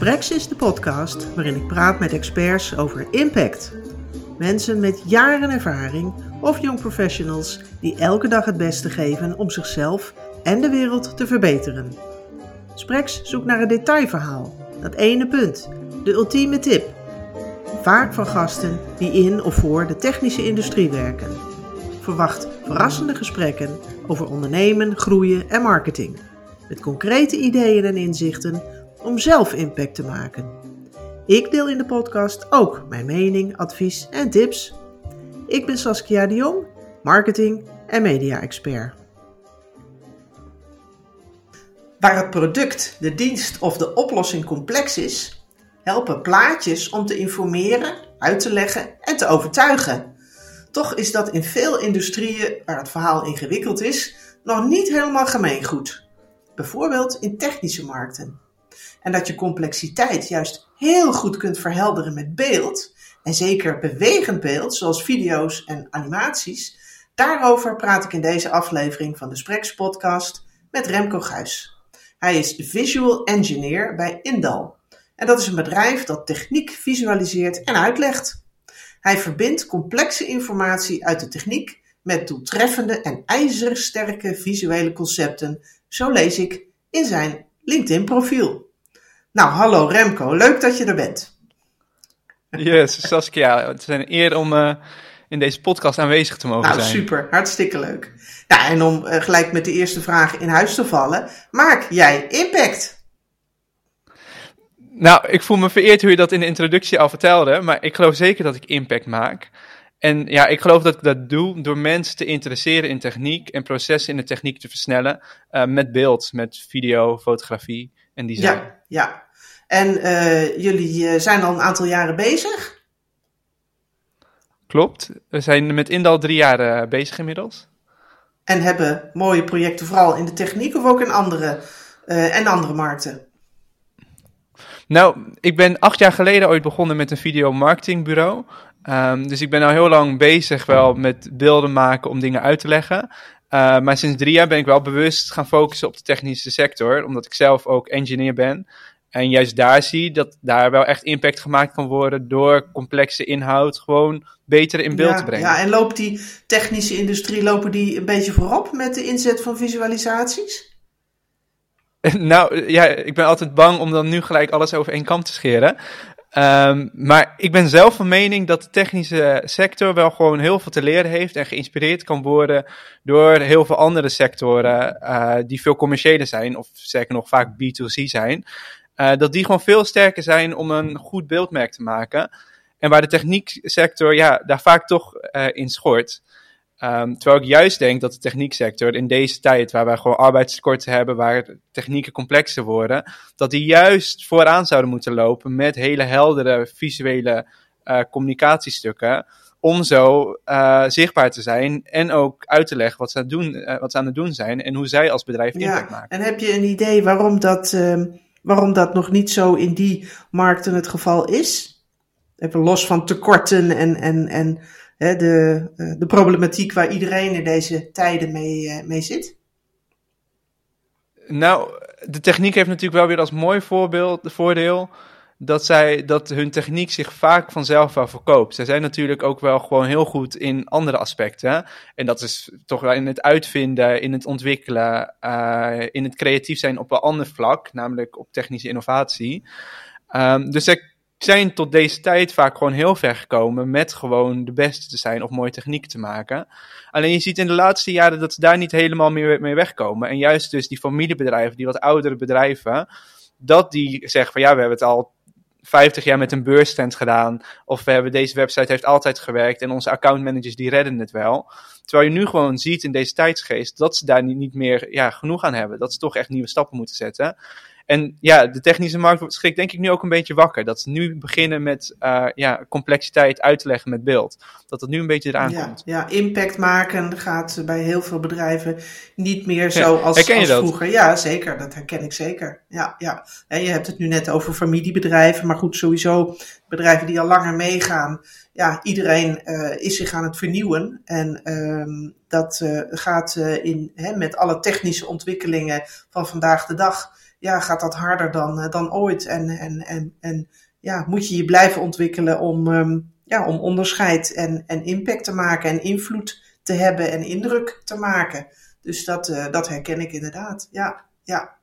Sprex is de podcast waarin ik praat met experts over impact. Mensen met jaren ervaring of jong professionals die elke dag het beste geven om zichzelf en de wereld te verbeteren. Sprex zoekt naar een detailverhaal, dat ene punt, de ultieme tip. Vaak van gasten die in of voor de technische industrie werken. Verwacht verrassende gesprekken over ondernemen, groeien en marketing. Met concrete ideeën en inzichten om zelf impact te maken. Ik deel in de podcast ook mijn mening, advies en tips. Ik ben Saskia de Jong, marketing en media-expert. Waar het product, de dienst of de oplossing complex is, helpen plaatjes om te informeren, uit te leggen en te overtuigen. Toch is dat in veel industrieën waar het verhaal ingewikkeld is, nog niet helemaal gemeengoed. Bijvoorbeeld in technische markten. En dat je complexiteit juist heel goed kunt verhelderen met beeld, en zeker bewegend beeld, zoals video's en animaties, daarover praat ik in deze aflevering van de Spreks podcast met Remco Guis. Hij is visual engineer bij Indal. En dat is een bedrijf dat techniek visualiseert en uitlegt. Hij verbindt complexe informatie uit de techniek met doeltreffende en ijzersterke visuele concepten, zo lees ik in zijn LinkedIn-profiel. Nou, hallo Remco, leuk dat je er bent. Yes, Saskia, het is een eer om uh, in deze podcast aanwezig te mogen nou, zijn. Nou, super, hartstikke leuk. Nou, en om uh, gelijk met de eerste vraag in huis te vallen, maak jij impact? Nou, ik voel me vereerd hoe je dat in de introductie al vertelde, maar ik geloof zeker dat ik impact maak. En ja, ik geloof dat ik dat doe door mensen te interesseren in techniek en processen in de techniek te versnellen uh, met beeld, met video, fotografie en design. Ja, ja. En uh, jullie uh, zijn al een aantal jaren bezig? Klopt. We zijn met Indal drie jaar bezig inmiddels. En hebben mooie projecten vooral in de techniek of ook in andere, en andere markten? Nou, ik ben acht jaar geleden ooit begonnen met een videomarketingbureau. Um, dus ik ben al heel lang bezig wel met beelden maken om dingen uit te leggen. Uh, maar sinds drie jaar ben ik wel bewust gaan focussen op de technische sector, omdat ik zelf ook engineer ben. En juist daar zie dat daar wel echt impact gemaakt kan worden door complexe inhoud gewoon beter in beeld ja, te brengen. Ja, en loopt die technische industrie, lopen die een beetje voorop met de inzet van visualisaties? Nou ja, ik ben altijd bang om dan nu gelijk alles over één kam te scheren. Um, maar ik ben zelf van mening dat de technische sector wel gewoon heel veel te leren heeft en geïnspireerd kan worden door heel veel andere sectoren uh, die veel commerciëler zijn, of zeker nog vaak B2C zijn. Uh, dat die gewoon veel sterker zijn om een goed beeldmerk te maken. En waar de technieksector ja, daar vaak toch uh, in schort. Um, terwijl ik juist denk dat de technieksector in deze tijd, waar wij gewoon arbeidstekorten hebben, waar technieken complexer worden, dat die juist vooraan zouden moeten lopen met hele heldere visuele uh, communicatiestukken. Om zo uh, zichtbaar te zijn en ook uit te leggen wat ze, aan het doen, uh, wat ze aan het doen zijn en hoe zij als bedrijf ja, impact maken. En heb je een idee waarom dat, uh, waarom dat nog niet zo in die markten het geval is? Even los van tekorten en, en, en hè, de, de problematiek waar iedereen in deze tijden mee, mee zit? Nou, de techniek heeft natuurlijk wel weer als mooi voorbeeld, voordeel dat, zij, dat hun techniek zich vaak vanzelf wel verkoopt. Zij zijn natuurlijk ook wel gewoon heel goed in andere aspecten. En dat is toch wel in het uitvinden, in het ontwikkelen, uh, in het creatief zijn op een ander vlak, namelijk op technische innovatie. Um, dus zij zijn tot deze tijd vaak gewoon heel ver gekomen met gewoon de beste te zijn of mooie techniek te maken. Alleen je ziet in de laatste jaren dat ze daar niet helemaal meer mee wegkomen. En juist dus die familiebedrijven, die wat oudere bedrijven, dat die zeggen van ja, we hebben het al 50 jaar met een beursstand gedaan. Of we hebben deze website heeft altijd gewerkt en onze accountmanagers die redden het wel. Terwijl je nu gewoon ziet in deze tijdsgeest dat ze daar niet meer ja, genoeg aan hebben. Dat ze toch echt nieuwe stappen moeten zetten. En ja, de technische markt schrikt denk ik nu ook een beetje wakker. Dat ze nu beginnen met uh, ja, complexiteit uit te leggen met beeld. Dat dat nu een beetje eraan ja, komt. Ja, impact maken gaat bij heel veel bedrijven niet meer zo ja, als, dat? vroeger. Ja, zeker. Dat herken ik zeker. Ja, ja. En je hebt het nu net over familiebedrijven. Maar goed, sowieso bedrijven die al langer meegaan. Ja, iedereen is zich aan het vernieuwen. En ehm, dat gaat in, hè, met alle technische ontwikkelingen van vandaag de dag. Ja, gaat dat harder dan, dan ooit. En, en, en, en ja, moet je je blijven ontwikkelen om, ehm, ja, om onderscheid en, en impact te maken en invloed te hebben en indruk te maken. Dus dat, uh, dat herken ik inderdaad. Ja, ja.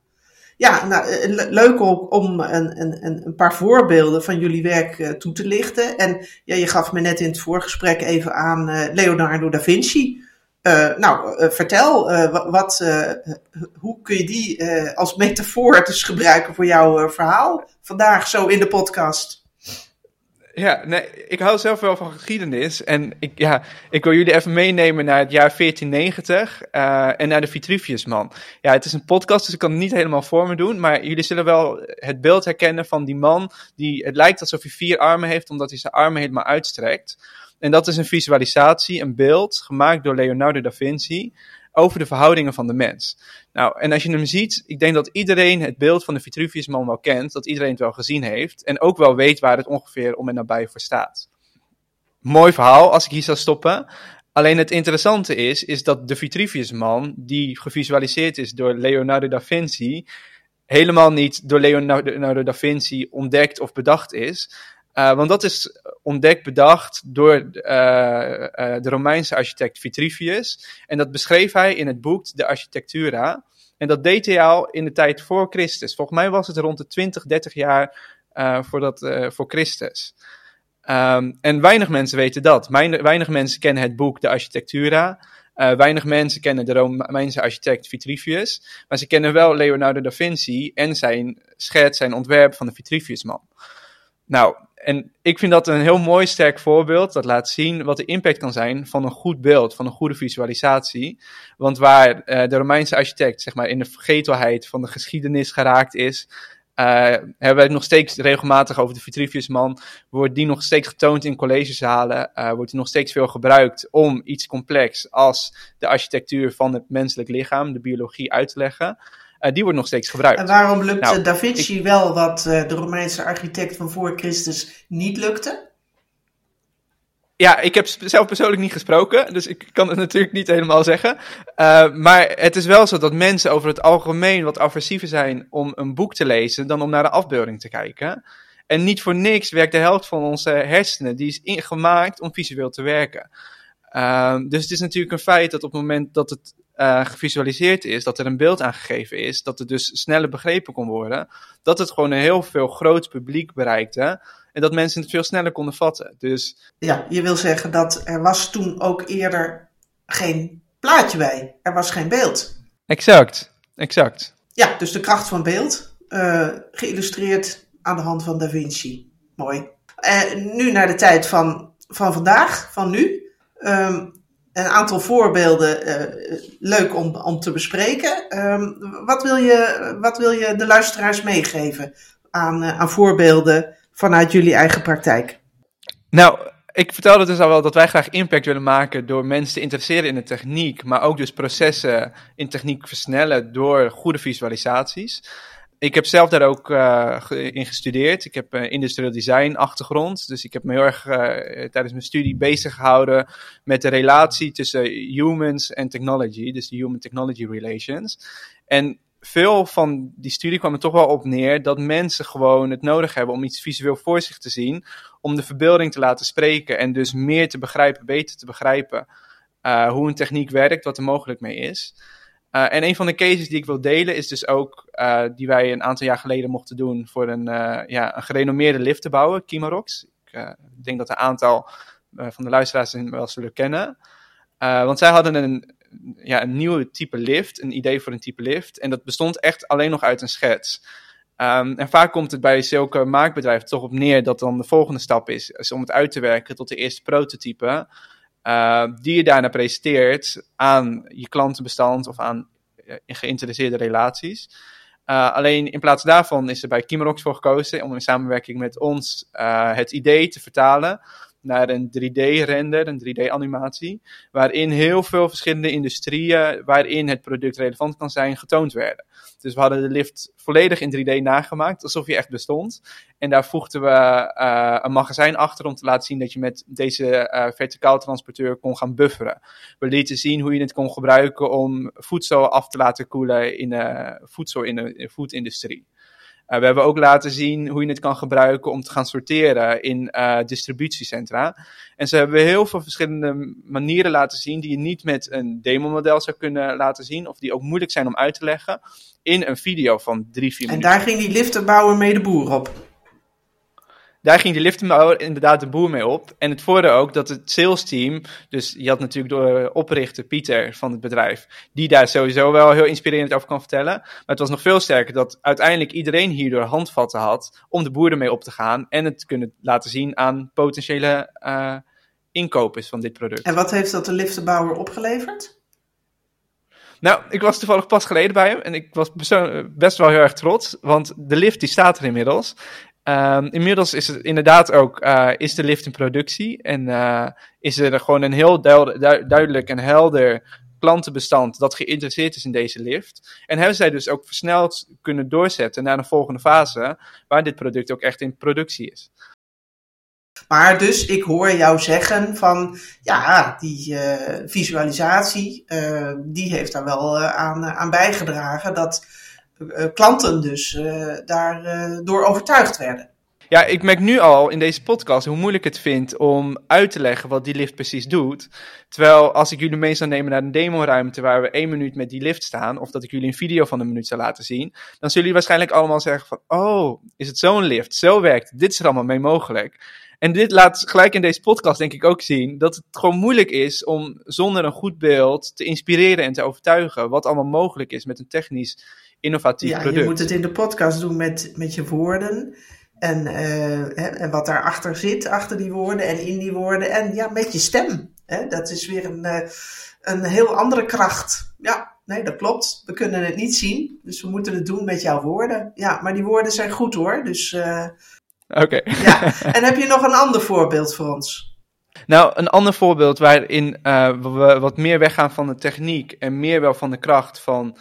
Ja, nou, eh, leuk om, om een, een, een paar voorbeelden van jullie werk toe te lichten. En ja, je gaf me net in het voorgesprek even aan Leonardo da Vinci. Nou, vertel, wat, hoe kun je die als metafoor dus gebruiken voor jouw verhaal vandaag zo in de podcast? Ja, nee, ik hou zelf wel van geschiedenis. En ik, ja, ik wil jullie even meenemen naar het jaar 1490 uh, en naar de Vitruviusman. Ja, het is een podcast, dus ik kan het niet helemaal voor me doen. Maar jullie zullen wel het beeld herkennen van die man. Die, het lijkt alsof hij vier armen heeft, omdat hij zijn armen helemaal uitstrekt. En dat is een visualisatie, een beeld, gemaakt door Leonardo da Vinci over de verhoudingen van de mens. Nou, en als je hem ziet, ik denk dat iedereen het beeld van de Vitruviusman wel kent, dat iedereen het wel gezien heeft en ook wel weet waar het ongeveer om en nabij voor staat. Mooi verhaal als ik hier zou stoppen. Alleen het interessante is, is dat de Vitruviusman, die gevisualiseerd is door Leonardo da Vinci, helemaal niet door Leonardo da Vinci ontdekt of bedacht is, uh, want dat is ontdekt, bedacht door uh, uh, de Romeinse architect Vitruvius. En dat beschreef hij in het boek De Architectura. En dat deed hij al in de tijd voor Christus. Volgens mij was het rond de 20, 30 jaar voordat, voor Christus. Um, en weinig mensen weten dat. Weinig mensen kennen het boek De Architectura. Weinig mensen kennen de Romeinse architect Vitruvius, maar ze kennen wel Leonardo da Vinci en zijn schets, zijn ontwerp van de Vitruviusman. Nou, en ik vind dat een heel mooi sterk voorbeeld. Dat laat zien wat de impact kan zijn van een goed beeld, van een goede visualisatie. Want waar uh, de Romeinse architect zeg maar, in de vergetelheid van de geschiedenis geraakt is, uh, hebben we het nog steeds regelmatig over de Vitruviusman. Wordt die nog steeds getoond in collegezalen? Uh, wordt die nog steeds veel gebruikt om iets complex als de architectuur van het menselijk lichaam, de biologie, uit te leggen? Uh, die wordt nog steeds gebruikt. En waarom lukte nou, Da Vinci wel wat uh, de Romeinse architect van voor Christus niet lukte? Ja, ik heb zelf persoonlijk niet gesproken, dus ik kan het natuurlijk niet helemaal zeggen. Uh, maar het is wel zo dat mensen over het algemeen wat aversiever zijn om een boek te lezen dan om naar de afbeelding te kijken. En niet voor niks werkt de helft van onze hersenen, die is ingemaakt om visueel te werken. Uh, dus het is natuurlijk een feit dat op het moment dat het uh, gevisualiseerd is, dat er een beeld aangegeven is, dat het dus sneller begrepen kon worden, dat het gewoon een heel veel groot publiek bereikte en dat mensen het veel sneller konden vatten. Dus... Ja, je wil zeggen dat er was toen ook eerder geen plaatje bij, er was geen beeld. Exact, exact. Ja, dus de kracht van beeld, uh, geïllustreerd aan de hand van Da Vinci. Mooi. Uh, nu naar de tijd van, van vandaag, van nu. Um, een aantal voorbeelden uh, leuk om, om te bespreken. Um, wat, wil je, wat wil je de luisteraars meegeven aan, uh, aan voorbeelden vanuit jullie eigen praktijk? Nou, ik vertelde dus al wel dat wij graag impact willen maken door mensen te interesseren in de techniek, maar ook dus processen in techniek versnellen door goede visualisaties ik heb zelf daar ook uh, in gestudeerd. Ik heb uh, industrial design achtergrond. Dus ik heb me heel erg uh, tijdens mijn studie bezig gehouden met de relatie tussen humans en technology. Dus de human technology relations. En veel van die studie kwam er toch wel op neer dat mensen gewoon het nodig hebben om iets visueel voor zich te zien. Om de verbeelding te laten spreken en dus meer te begrijpen, beter te begrijpen hoe een techniek werkt, wat er mogelijk mee is. Uh, en een van de cases die ik wil delen is dus ook uh, die wij een aantal jaar geleden mochten doen voor een, uh, ja, een gerenommeerde lift te bouwen, Kimarox. Ik denk dat een aantal van de luisteraars hem wel zullen kennen. want zij hadden een, ja, een nieuwe type lift, een idee voor een type lift. En dat bestond echt alleen nog uit een schets. Um, en vaak komt het bij zulke maakbedrijven toch op neer dat dan de volgende stap is, is om het uit te werken tot de eerste prototype. Uh, die je daarna presenteert aan je klantenbestand of aan uh, geïnteresseerde relaties. Uh, alleen in plaats daarvan is er bij Kimerox voor gekozen om in samenwerking met ons het idee te vertalen naar een 3D-render, een 3D-animatie, waarin heel veel verschillende industrieën waarin het product relevant kan zijn, getoond werden. Dus we hadden de lift volledig in 3D nagemaakt, alsof hij echt bestond. En daar voegden we uh, een magazijn achter om te laten zien dat je met deze uh, verticaal transporteur kon gaan bufferen. We lieten zien hoe je het kon gebruiken om voedsel af te laten koelen in uh, voedsel in de, in de. Uh, we hebben ook laten zien hoe je het kan gebruiken om te gaan sorteren in uh, distributiecentra. En ze hebben heel veel verschillende manieren laten zien die je niet met een demo-model zou kunnen laten zien, of die ook moeilijk zijn om uit te leggen, in een video van drie, vier minuten. En daar ging die liftenbouwer mee de boer op? Daar ging die liftenbouwer inderdaad de boer mee op. En het voordeel ook dat het sales team, dus je had natuurlijk de oprichter Pieter van het bedrijf, die daar sowieso wel heel inspirerend over kan vertellen. Maar het was nog veel sterker dat uiteindelijk iedereen hierdoor handvatten had om de boer ermee op te gaan en het te kunnen laten zien aan potentiële uh, inkopers van dit product. En wat heeft dat de liftenbouwer opgeleverd? Nou, ik was toevallig pas geleden bij hem en ik was best wel heel erg trots, want de lift die staat er inmiddels. Um, inmiddels is het inderdaad ook uh, is de lift in productie en uh, is er gewoon een heel du duidelijk en helder klantenbestand dat geïnteresseerd is in deze lift. En hebben zij dus ook versneld kunnen doorzetten naar een volgende fase waar dit product ook echt in productie is. Maar dus ik hoor jou zeggen van ja, die uh, visualisatie, die heeft daar wel aan, aan bijgedragen dat klanten dus uh, daardoor uh, overtuigd werden. Ja, ik merk nu al in deze podcast hoe moeilijk het vind om uit te leggen wat die lift precies doet. Terwijl als ik jullie mee zou nemen naar een demoruimte waar we één minuut met die lift staan, of dat ik jullie een video van een minuut zou laten zien, dan zullen jullie waarschijnlijk allemaal zeggen van, oh, is het zo'n lift? Zo werkt Dit is er allemaal mee mogelijk. En dit laat gelijk in deze podcast denk ik ook zien dat het gewoon moeilijk is om zonder een goed beeld te inspireren en te overtuigen wat allemaal mogelijk is met een technisch innovatief ja, product. Je moet het in de podcast doen met, met je woorden. En, uh, en wat daarachter zit, achter die woorden en in die woorden. En ja, met je stem. Hè? Dat is weer een, uh, een heel andere kracht. Ja, nee, dat klopt. We kunnen het niet zien. Dus we moeten het doen met jouw woorden. Ja, maar die woorden zijn goed hoor. Dus. Uh, Oké. Okay. ja. En heb je nog een ander voorbeeld voor ons? Nou, een ander voorbeeld waarin we wat meer weggaan van de techniek en meer wel van de kracht van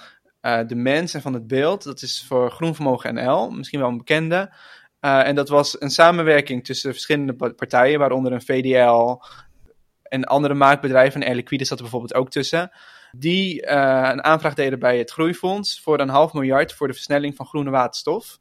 uh, de mens en van het beeld. Dat is voor Groenvermogen NL, misschien wel een bekende. Uh, en dat was een samenwerking tussen verschillende partijen, waaronder een VDL en andere maakbedrijven. En Air Liquide zat er bijvoorbeeld ook tussen. Die uh, een aanvraag deden bij het Groeifonds voor een half miljard voor de versnelling van groene waterstof.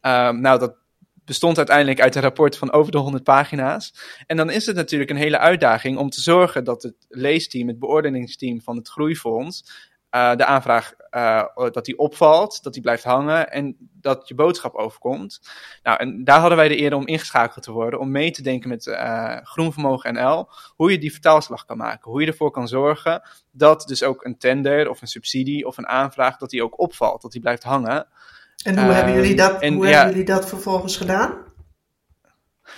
nou, dat bestond uiteindelijk uit een rapport van over de 100 pagina's. En dan is het natuurlijk een hele uitdaging om te zorgen dat het leesteam, het beoordelingsteam van het Groeifonds, de aanvraag uh, dat die opvalt, dat die blijft hangen en dat je boodschap overkomt. Nou, en daar hadden wij de eer om ingeschakeld te worden, om mee te denken met uh, Groenvermogen NL, hoe je die vertaalslag kan maken. Hoe je ervoor kan zorgen dat dus ook een tender of een subsidie of een aanvraag, dat die ook opvalt, dat die blijft hangen. En hoe, hebben, jullie dat, en, hoe ja, hebben jullie dat vervolgens gedaan?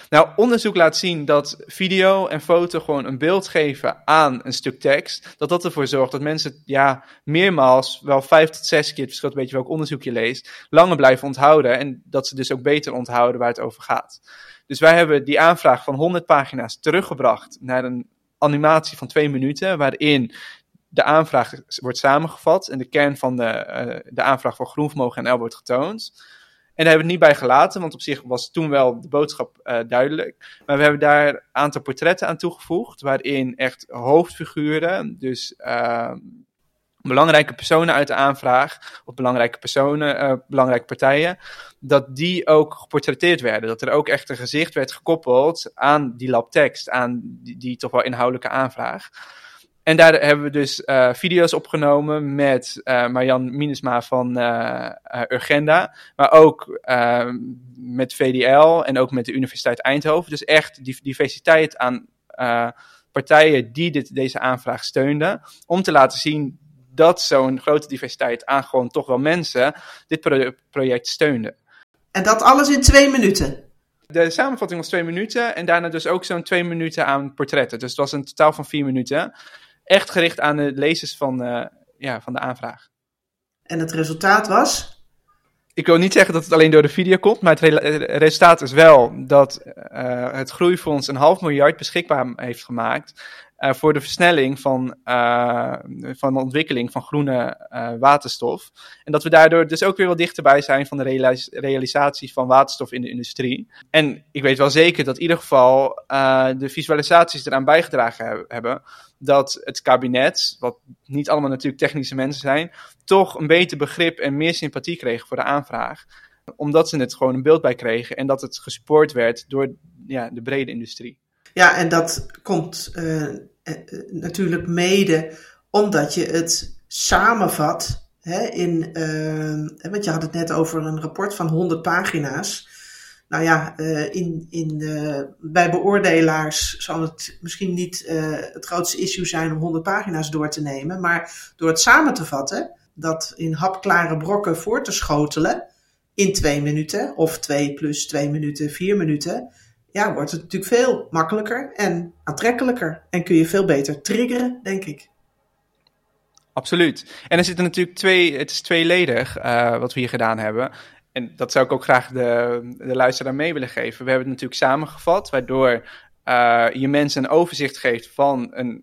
Nou, onderzoek laat zien dat video en foto gewoon een beeld geven aan een stuk tekst. Dat dat ervoor zorgt dat mensen ja, meermaals, wel vijf tot zes keer, het verschilt een beetje welk onderzoek je leest, langer blijven onthouden. En dat ze dus ook beter onthouden waar het over gaat. Dus wij hebben die aanvraag van 100 pagina's teruggebracht naar een animatie van twee minuten, waarin de aanvraag wordt samengevat en de kern van de, uh, de aanvraag van Groenvermogen NL wordt getoond. En daar hebben we het niet bij gelaten, want op zich was toen wel de boodschap uh, duidelijk. Maar we hebben daar een aantal portretten aan toegevoegd, waarin echt hoofdfiguren, dus uh, belangrijke personen uit de aanvraag, of belangrijke personen, uh, belangrijke partijen, dat die ook geportretteerd werden. Dat er ook echt een gezicht werd gekoppeld aan die labtekst, aan die, die toch wel inhoudelijke aanvraag. En daar hebben we dus uh, video's opgenomen met uh, Marjan Minnesma van uh, Urgenda, maar ook met VDL en ook met de Universiteit Eindhoven. Dus echt die diversiteit aan partijen die dit, deze aanvraag steunden, om te laten zien dat zo'n grote diversiteit aan gewoon toch wel mensen dit pro project steunde. En dat alles in twee minuten? De samenvatting was twee minuten en daarna dus ook zo'n twee minuten aan portretten. Dus het was een totaal van vier minuten echt gericht aan de lezers van, uh, ja, van de aanvraag. En het resultaat was? ik wil niet zeggen dat het alleen door de video komt, maar het resultaat is wel dat uh, het Groeifonds een half miljard beschikbaar heeft gemaakt uh, voor de versnelling van, uh, van de ontwikkeling van groene uh, waterstof. En dat we daardoor dus ook weer wat dichterbij zijn van de realis realisatie van waterstof in de industrie. En ik weet wel zeker dat in ieder geval de visualisaties eraan bijgedragen hebben dat het kabinet, wat niet allemaal natuurlijk technische mensen zijn, toch een beter begrip en meer sympathie kreeg voor de aanvraag omdat ze het gewoon een beeld bij kregen en dat het gesupport werd door ja, de brede industrie. Ja, en dat komt uh, natuurlijk mede omdat je het samenvat hè, in, uh, want je had het net over een rapport van 100 pagina's. Nou ja, in, in, bij beoordelaars zal het misschien niet het grootste issue zijn om 100 pagina's door te nemen, maar door het samen te vatten, dat in hapklare brokken voor te schotelen in twee minuten of twee plus twee minuten, vier minuten, ja, wordt het natuurlijk veel makkelijker en aantrekkelijker. En kun je veel beter triggeren, denk ik. Absoluut. En er zitten natuurlijk twee, het is tweeledig uh, wat we hier gedaan hebben. En dat zou ik ook graag de, de luisteraar mee willen geven. We hebben het natuurlijk samengevat, waardoor uh, je mensen een overzicht geeft van een,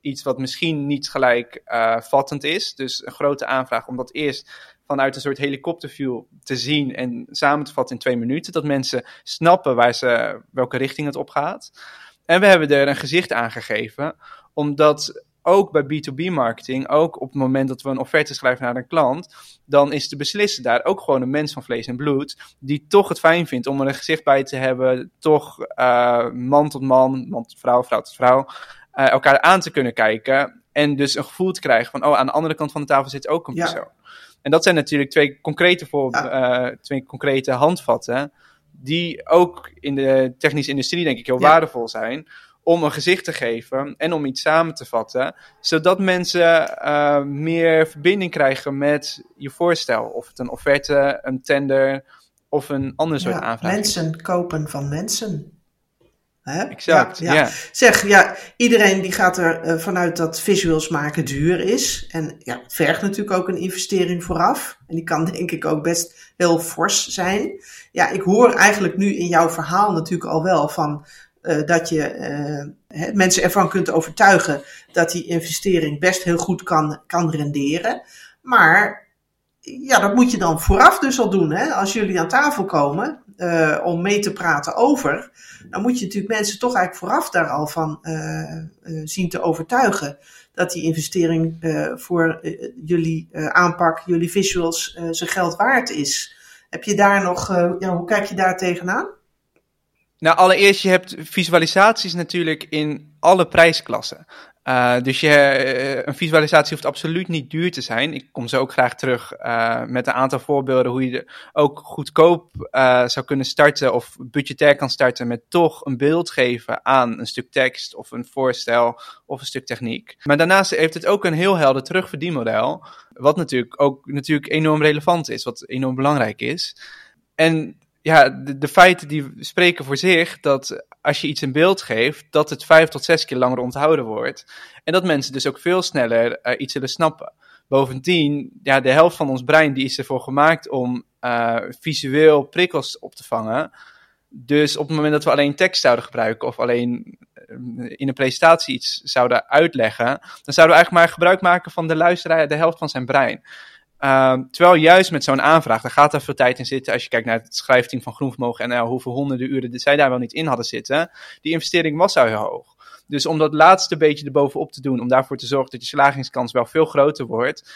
iets wat misschien niet gelijk uh, vattend is. Dus een grote aanvraag om dat eerst vanuit een soort helikopterview te zien en samen te vatten in twee minuten. Dat mensen snappen waar ze, welke richting het op gaat. En we hebben er een gezicht aan gegeven, omdat ook bij B2B marketing, ook op het moment dat we een offerte schrijven naar een klant, dan is de beslisser daar ook gewoon een mens van vlees en bloed, die toch het fijn vindt om er een gezicht bij te hebben, toch uh, man tot man, man tot vrouw, vrouw tot vrouw, uh, elkaar aan te kunnen kijken. En dus een gevoel te krijgen van, oh, aan de andere kant van de tafel zit ook een persoon. En dat zijn natuurlijk twee concrete, voor, uh, twee concrete handvatten, die ook in de technische industrie denk ik heel waardevol zijn om een gezicht te geven en om iets samen te vatten, zodat mensen uh, meer verbinding krijgen met je voorstel. Of het een offerte, een tender of een ander soort ja, aanvraag. Mensen kopen van mensen. Hè? Exact, ja, ja. Zeg, ja, iedereen die gaat er uh, vanuit dat visuals maken duur is. En ja, het vergt natuurlijk ook een investering vooraf. En die kan denk ik ook best heel fors zijn. Ja, ik hoor eigenlijk nu in jouw verhaal natuurlijk al wel van... Uh, dat je uh, mensen ervan kunt overtuigen dat die investering best heel goed kan, kan renderen. Maar ja, dat moet je dan vooraf dus al doen. Hè? Als jullie aan tafel komen uh, om mee te praten over, dan moet je natuurlijk mensen toch eigenlijk vooraf daar al van uh, uh, zien te overtuigen. Dat die investering voor jullie aanpak, jullie visuals, zijn geld waard is. Heb je daar nog, ja, hoe kijk je daar tegenaan? Nou, allereerst, je hebt visualisaties natuurlijk in alle prijsklassen. Uh, dus je, uh, een visualisatie hoeft absoluut niet duur te zijn. Ik kom zo ook graag terug uh, met een aantal voorbeelden hoe je ook goedkoop zou kunnen starten of budgetair kan starten met toch een beeld geven aan een stuk tekst of een voorstel of een stuk techniek. Maar daarnaast heeft het ook een heel helder terugverdienmodel, wat natuurlijk ook natuurlijk enorm relevant is, wat enorm belangrijk is. En ja, de, feiten die spreken voor zich dat als je iets in beeld geeft, dat het vijf tot zes keer langer onthouden wordt. En dat mensen dus ook veel sneller uh, iets zullen snappen. Bovendien, ja, de helft van ons brein die is ervoor gemaakt om uh, visueel prikkels op te vangen. Dus op het moment dat we alleen tekst zouden gebruiken of alleen eh, in een presentatie iets zouden uitleggen, dan zouden we eigenlijk maar gebruik maken van de luisteraar de helft van zijn brein. Uh, terwijl juist met zo'n aanvraag, daar gaat er veel tijd in zitten. Als je kijkt naar het schrijfteam van Groenvermogen en uh, hoeveel honderden uren zij daar wel niet in hadden zitten. Die investering was al heel hoog. Dus om dat laatste beetje erbovenop te doen, om daarvoor te zorgen dat je slagingskans wel veel groter wordt.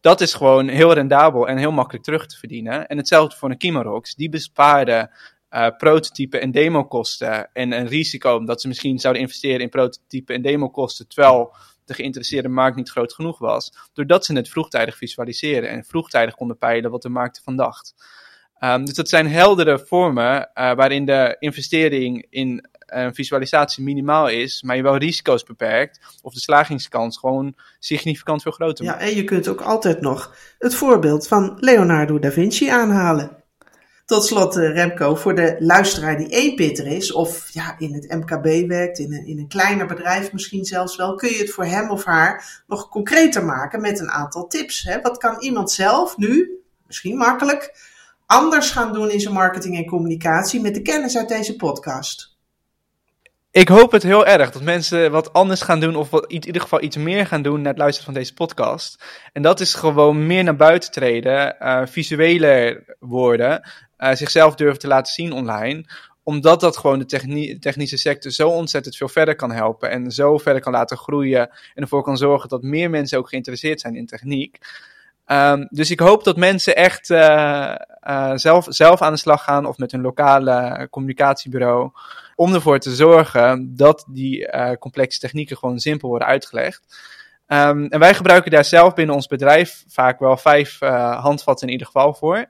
Dat is gewoon heel rendabel en heel makkelijk terug te verdienen. En hetzelfde voor een Kimarox. Die bespaarden uh, prototype en demokosten en een risico dat ze misschien zouden investeren in prototype en demokosten, terwijl de geïnteresseerde markt niet groot genoeg was. Doordat ze het vroegtijdig visualiseren en vroegtijdig konden peilen wat de markt ervan dacht. Um, dus dat zijn heldere vormen uh, waarin de investering in een visualisatie minimaal is, maar je wel risico's beperkt, of de slagingskans gewoon significant veel groter Ja, en je kunt ook altijd nog het voorbeeld van Leonardo da Vinci aanhalen. Tot slot, uh, Remco, voor de luisteraar die eenpitter is, of ja, in het MKB werkt, in een, in een kleiner bedrijf misschien zelfs wel, kun je het voor hem of haar nog concreter maken met een aantal tips. Hè? Wat kan iemand zelf nu, misschien makkelijk, anders gaan doen in zijn marketing en communicatie met de kennis uit deze podcast? Ik hoop het heel erg dat mensen wat anders gaan doen, of wat, in ieder geval iets meer gaan doen naar het luisteren van deze podcast. En dat is gewoon meer naar buiten treden, uh, visueler worden, uh, zichzelf durven te laten zien online omdat dat gewoon de technische sector zo ontzettend veel verder kan helpen en zo verder kan laten groeien en ervoor kan zorgen dat meer mensen ook geïnteresseerd zijn in techniek. Um, dus ik hoop dat mensen echt uh, uh, zelf, zelf aan de slag gaan of met hun lokale communicatiebureau. Om ervoor te zorgen dat die complexe technieken gewoon simpel worden uitgelegd. Um, en wij gebruiken daar zelf binnen ons bedrijf vaak wel vijf handvatten in ieder geval voor.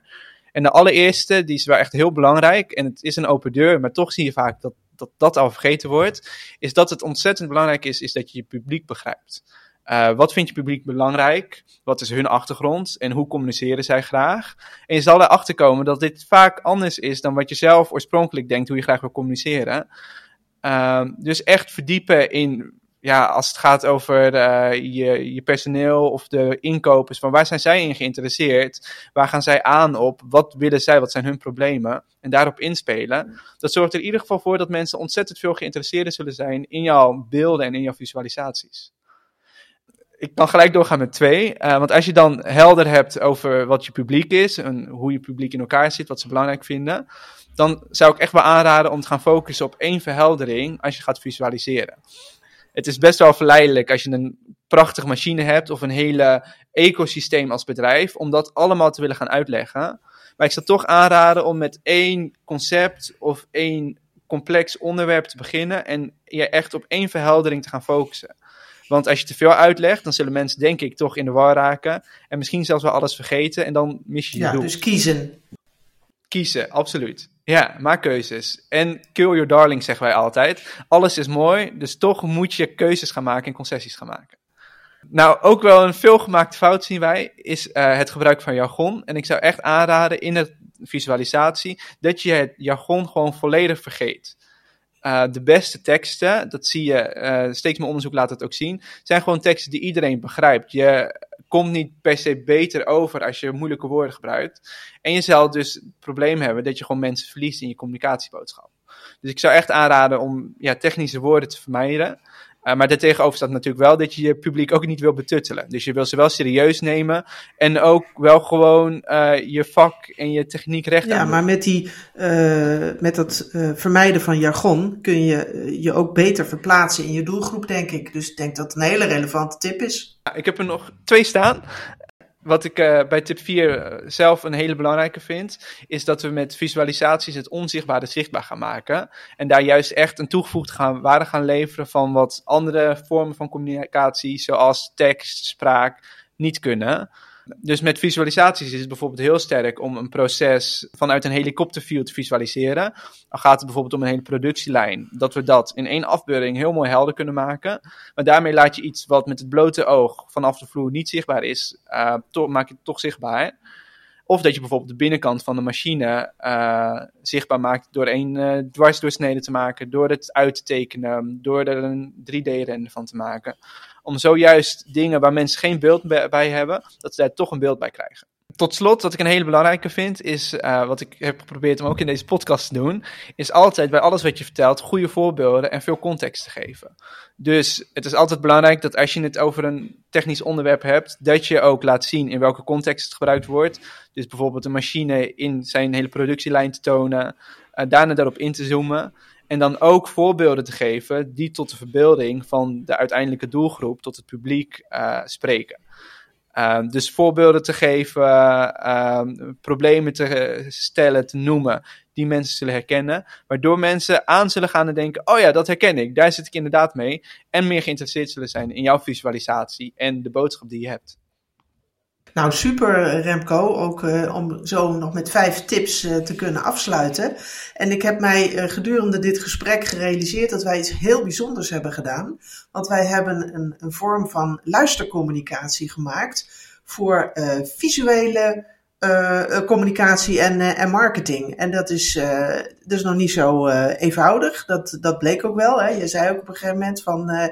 En de allereerste, die is wel echt heel belangrijk. En het is een open deur, maar toch zie je vaak dat dat, dat al vergeten wordt. Is dat het ontzettend belangrijk is, is dat je je publiek begrijpt. Uh, wat vindt je publiek belangrijk? Wat is hun achtergrond? En hoe communiceren zij graag? En je zal erachter komen dat dit vaak anders is dan wat je zelf oorspronkelijk denkt hoe je graag wil communiceren. Uh, dus echt verdiepen in ja, als het gaat over uh, je, je personeel of de inkopers, van waar zijn zij in geïnteresseerd? Waar gaan zij aan op? Wat willen zij? Wat zijn hun problemen? En daarop inspelen. Dat zorgt er in ieder geval voor dat mensen ontzettend veel geïnteresseerd zullen zijn in jouw beelden en in jouw visualisaties. Ik kan gelijk doorgaan met twee. Uh, want als je dan helder hebt over wat je publiek is en hoe je publiek in elkaar zit, wat ze belangrijk vinden, dan zou ik echt wel aanraden om te gaan focussen op één verheldering als je gaat visualiseren het is best wel verleidelijk als je een prachtige machine hebt of een hele ecosysteem als bedrijf, om dat allemaal te willen gaan uitleggen. Maar ik zou toch aanraden om met één concept of één complex onderwerp te beginnen en je echt op één verheldering te gaan focussen. Want als je te veel uitlegt, dan zullen mensen denk ik toch in de war raken en misschien zelfs wel alles vergeten en dan mis je je ja, doel. dus kiezen. Kiezen, absoluut. Ja, maak keuzes. En kill your darling, zeggen wij altijd. Alles is mooi, dus toch moet je keuzes gaan maken en concessies gaan maken. Nou, ook wel een veelgemaakte fout zien wij, is uh, het gebruik van jargon. En ik zou echt aanraden in de visualisatie dat je het jargon gewoon volledig vergeet. Uh, de beste teksten, dat zie je, uh, steeds meer onderzoek laat het ook zien, zijn gewoon teksten die iedereen begrijpt. Je komt niet per se beter over als je moeilijke woorden gebruikt. En je zal dus het probleem hebben dat je gewoon mensen verliest in je communicatieboodschap. Dus ik zou echt aanraden om ja, technische woorden te vermijden. Uh, maar daartegenover staat natuurlijk wel dat je je publiek ook niet wil betuttelen. Dus je wil ze wel serieus nemen en ook wel gewoon uh, je vak en je techniek recht Ja, maar met, die, uh, met dat vermijden van jargon kun je je ook beter verplaatsen in je doelgroep, denk ik. Dus ik denk dat het een hele relevante tip is. Ja, ik heb er nog twee staan wat ik uh, bij tip 4 uh, zelf een hele belangrijke vind, is dat we met visualisaties het onzichtbare zichtbaar gaan maken. En daar juist echt een toegevoegde gaan, waarde gaan leveren van wat andere vormen van communicatie, zoals tekst, spraak, niet kunnen. Dus met visualisaties is het bijvoorbeeld heel sterk om een proces vanuit een helikopterview te visualiseren. Dan gaat het bijvoorbeeld om een hele productielijn. Dat we dat in één afbeelding heel mooi helder kunnen maken. Maar daarmee laat je iets wat met het blote oog vanaf de vloer niet zichtbaar is, uh, maak je het toch zichtbaar. Of dat je bijvoorbeeld de binnenkant van de machine uh, zichtbaar maakt door een uh, dwarsdoorsnede te maken, door het uit te tekenen, door er een 3D-render van te maken. Om zojuist dingen waar mensen geen beeld bij hebben, dat ze daar toch een beeld bij krijgen. Tot slot, wat ik een hele belangrijke vind, is uh, wat ik heb geprobeerd om ook in deze podcast te doen, is altijd bij alles wat je vertelt goede voorbeelden en veel context te geven. Dus het is altijd belangrijk dat als je het over een technisch onderwerp hebt, dat je ook laat zien in welke context het gebruikt wordt. Dus bijvoorbeeld een machine in zijn hele productielijn te tonen, uh, daarna daarop in te zoomen. En dan ook voorbeelden te geven die tot de verbeelding van de uiteindelijke doelgroep, tot het publiek uh, spreken. Uh, dus voorbeelden te geven, uh, problemen te stellen, te noemen, die mensen zullen herkennen. Waardoor mensen aan zullen gaan en denken: oh ja, dat herken ik, daar zit ik inderdaad mee. En meer geïnteresseerd zullen zijn in jouw visualisatie en de boodschap die je hebt. Nou, super Remco, ook uh, om zo nog met vijf tips uh, te kunnen afsluiten. En ik heb mij uh, gedurende dit gesprek gerealiseerd dat wij iets heel bijzonders hebben gedaan. Want wij hebben een, een vorm van luistercommunicatie gemaakt voor visuele communicatie en, en marketing. En dat is, is nog niet zo eenvoudig, dat, dat bleek ook wel. Hè. Je zei ook op een gegeven moment van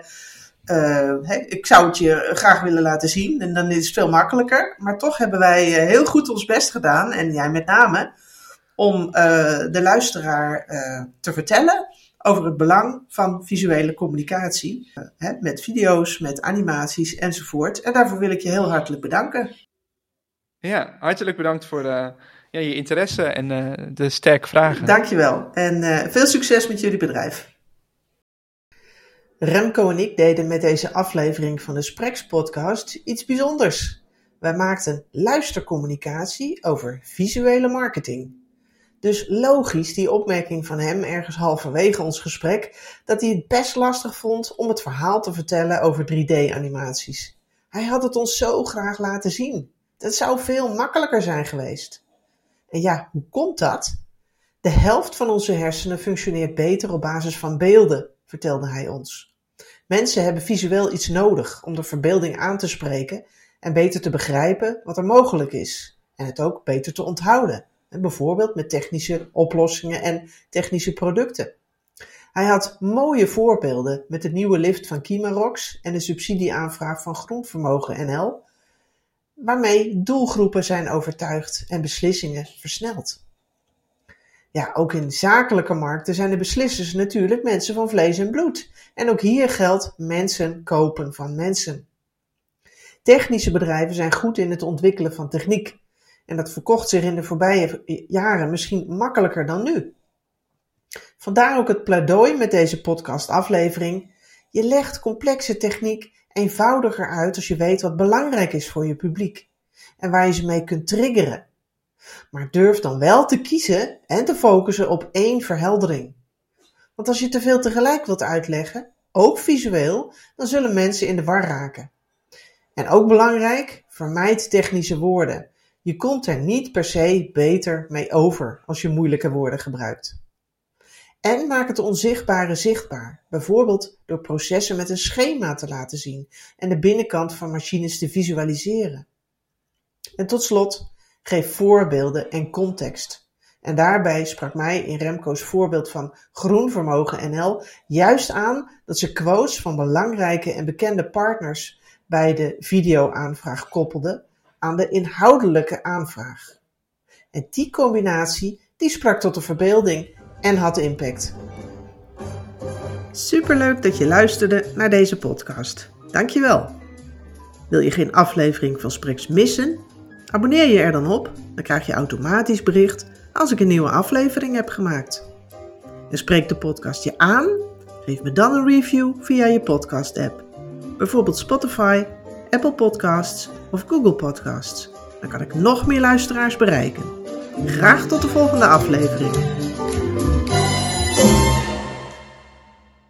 uh, ik zou het je graag willen laten zien en dan is het veel makkelijker. Maar toch hebben wij heel goed ons best gedaan, en jij met name, om uh, de luisteraar uh, te vertellen over het belang van visuele communicatie. Hè, met video's, met animaties enzovoort. En daarvoor wil ik je heel hartelijk bedanken. Ja, hartelijk bedankt voor ja, je interesse en de sterke vragen. Dankjewel en veel succes met jullie bedrijf. Remco en ik deden met deze aflevering van de Spreks podcast iets bijzonders. Wij maakten luistercommunicatie over visuele marketing. Dus logisch die opmerking van hem ergens halverwege ons gesprek dat hij het best lastig vond om het verhaal te vertellen over 3D-animaties. Hij had het ons zo graag laten zien. Dat zou veel makkelijker zijn geweest. En ja, hoe komt dat? De helft van onze hersenen functioneert beter op basis van beelden, vertelde hij ons. Mensen hebben visueel iets nodig om de verbeelding aan te spreken en beter te begrijpen wat er mogelijk is. En het ook beter te onthouden. Bijvoorbeeld met technische oplossingen en technische producten. Hij had mooie voorbeelden met de nieuwe lift van Kimarox en de subsidieaanvraag van Groenvermogen NL, waarmee doelgroepen zijn overtuigd en beslissingen versneld. Ja, ook in zakelijke markten zijn de beslissers natuurlijk mensen van vlees en bloed. En ook hier geldt mensen kopen van mensen. Technische bedrijven zijn goed in het ontwikkelen van techniek. En dat verkocht zich in de voorbije jaren misschien makkelijker dan nu. Vandaar ook het pleidooi met deze podcastaflevering. Je legt complexe techniek eenvoudiger uit als je weet wat belangrijk is voor je publiek en waar je ze mee kunt triggeren. Maar durf dan wel te kiezen en te focussen op één verheldering. Want als je te veel tegelijk wilt uitleggen, ook visueel, dan zullen mensen in de war raken. En ook belangrijk, vermijd technische woorden. Je komt er niet per se beter mee over als je moeilijke woorden gebruikt. En maak het onzichtbare zichtbaar, bijvoorbeeld door processen met een schema te laten zien en de binnenkant van machines te visualiseren. En tot slot, geef voorbeelden en context. En daarbij sprak mij in Remco's voorbeeld van Groenvermogen NL juist aan dat ze quotes van belangrijke en bekende partners bij de videoaanvraag koppelden aan de inhoudelijke aanvraag. En die combinatie die sprak tot de verbeelding en had impact. Superleuk dat je luisterde naar deze podcast. Dankjewel. Wil je geen aflevering van Spreks missen? Abonneer je er dan op, dan krijg je automatisch bericht als ik een nieuwe aflevering heb gemaakt. En spreek de podcast je aan? Geef me dan een review via je podcast-app. Bijvoorbeeld Spotify, Apple Podcasts of Google Podcasts. Dan kan ik nog meer luisteraars bereiken. Graag tot de volgende aflevering.